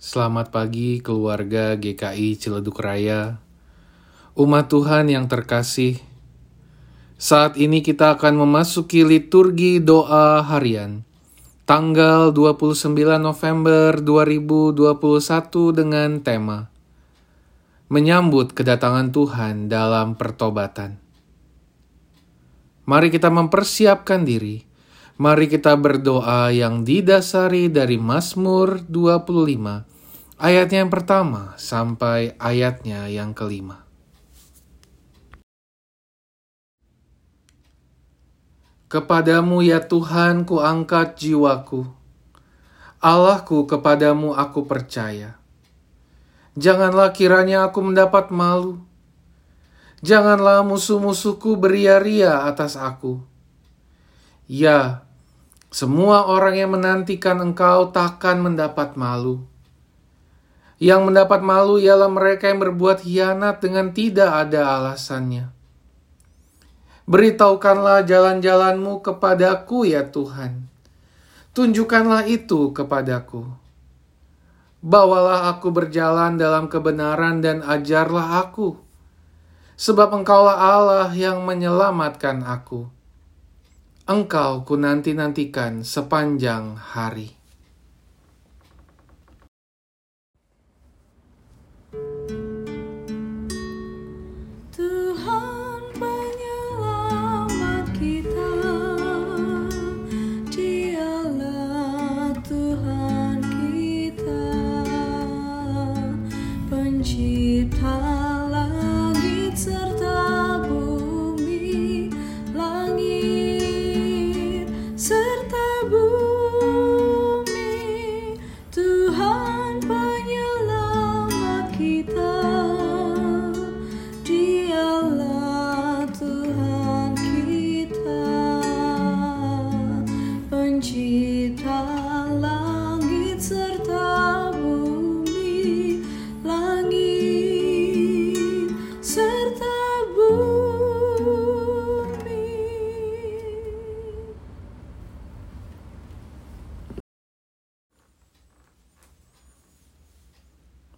Selamat pagi keluarga GKI Ciledug Raya. Umat Tuhan yang terkasih, saat ini kita akan memasuki liturgi doa harian tanggal 29 November 2021 dengan tema Menyambut kedatangan Tuhan dalam pertobatan. Mari kita mempersiapkan diri Mari kita berdoa yang didasari dari Mazmur 25, ayatnya yang pertama sampai ayatnya yang kelima. Kepadamu ya Tuhan ku angkat jiwaku. Allahku kepadamu aku percaya. Janganlah kiranya aku mendapat malu. Janganlah musuh-musuhku beria-ria atas aku. Ya, semua orang yang menantikan engkau takkan mendapat malu. Yang mendapat malu ialah mereka yang berbuat hianat dengan tidak ada alasannya. Beritahukanlah jalan-jalanmu kepadaku ya Tuhan. Tunjukkanlah itu kepadaku. Bawalah aku berjalan dalam kebenaran dan ajarlah aku. Sebab engkaulah Allah yang menyelamatkan aku engkau ku nanti-nantikan sepanjang hari.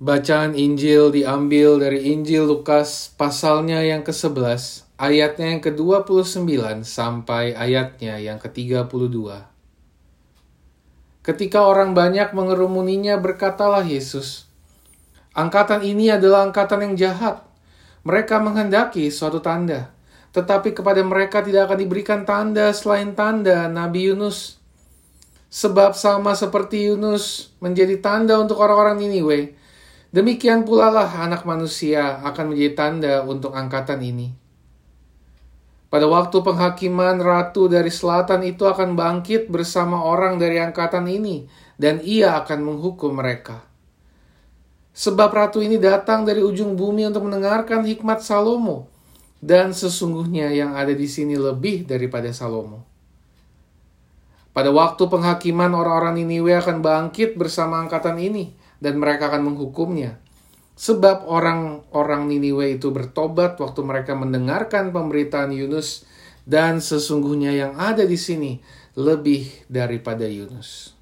Bacaan Injil diambil dari Injil Lukas pasalnya yang ke-11, ayatnya yang ke-29 sampai ayatnya yang ke-32. Ketika orang banyak mengerumuninya berkatalah Yesus, Angkatan ini adalah angkatan yang jahat. Mereka menghendaki suatu tanda, tetapi kepada mereka tidak akan diberikan tanda selain tanda Nabi Yunus. Sebab sama seperti Yunus menjadi tanda untuk orang-orang Niniwe, Demikian pula lah anak manusia akan menjadi tanda untuk angkatan ini. Pada waktu penghakiman ratu dari selatan itu akan bangkit bersama orang dari angkatan ini dan ia akan menghukum mereka. Sebab ratu ini datang dari ujung bumi untuk mendengarkan hikmat Salomo dan sesungguhnya yang ada di sini lebih daripada Salomo. Pada waktu penghakiman orang-orang Niniwe akan bangkit bersama angkatan ini dan mereka akan menghukumnya. Sebab orang-orang Niniwe itu bertobat waktu mereka mendengarkan pemberitaan Yunus dan sesungguhnya yang ada di sini lebih daripada Yunus.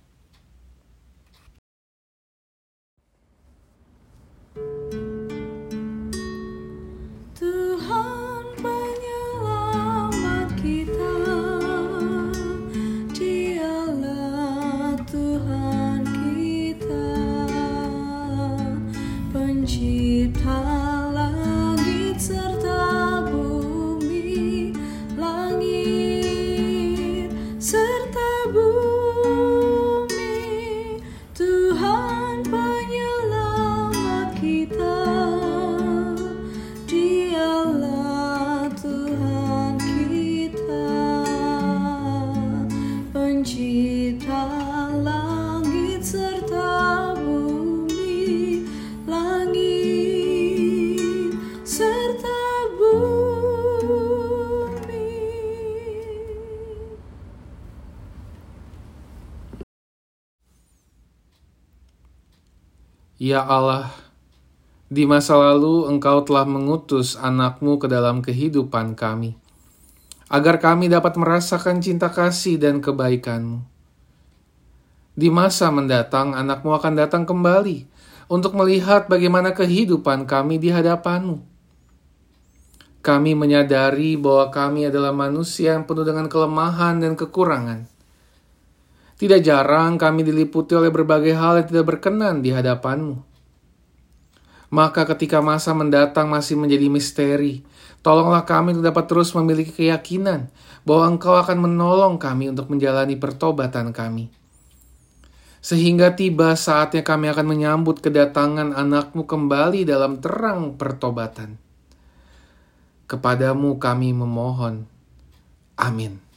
Ya Allah, di masa lalu Engkau telah mengutus anakmu ke dalam kehidupan kami, agar kami dapat merasakan cinta kasih dan kebaikanmu. Di masa mendatang, anakmu akan datang kembali untuk melihat bagaimana kehidupan kami di hadapanmu. Kami menyadari bahwa kami adalah manusia yang penuh dengan kelemahan dan kekurangan. Tidak jarang kami diliputi oleh berbagai hal yang tidak berkenan di hadapanmu. Maka ketika masa mendatang masih menjadi misteri, tolonglah kami untuk dapat terus memiliki keyakinan bahwa Engkau akan menolong kami untuk menjalani pertobatan kami sehingga tiba saatnya kami akan menyambut kedatangan anakmu kembali dalam terang pertobatan. Kepadamu kami memohon. Amin.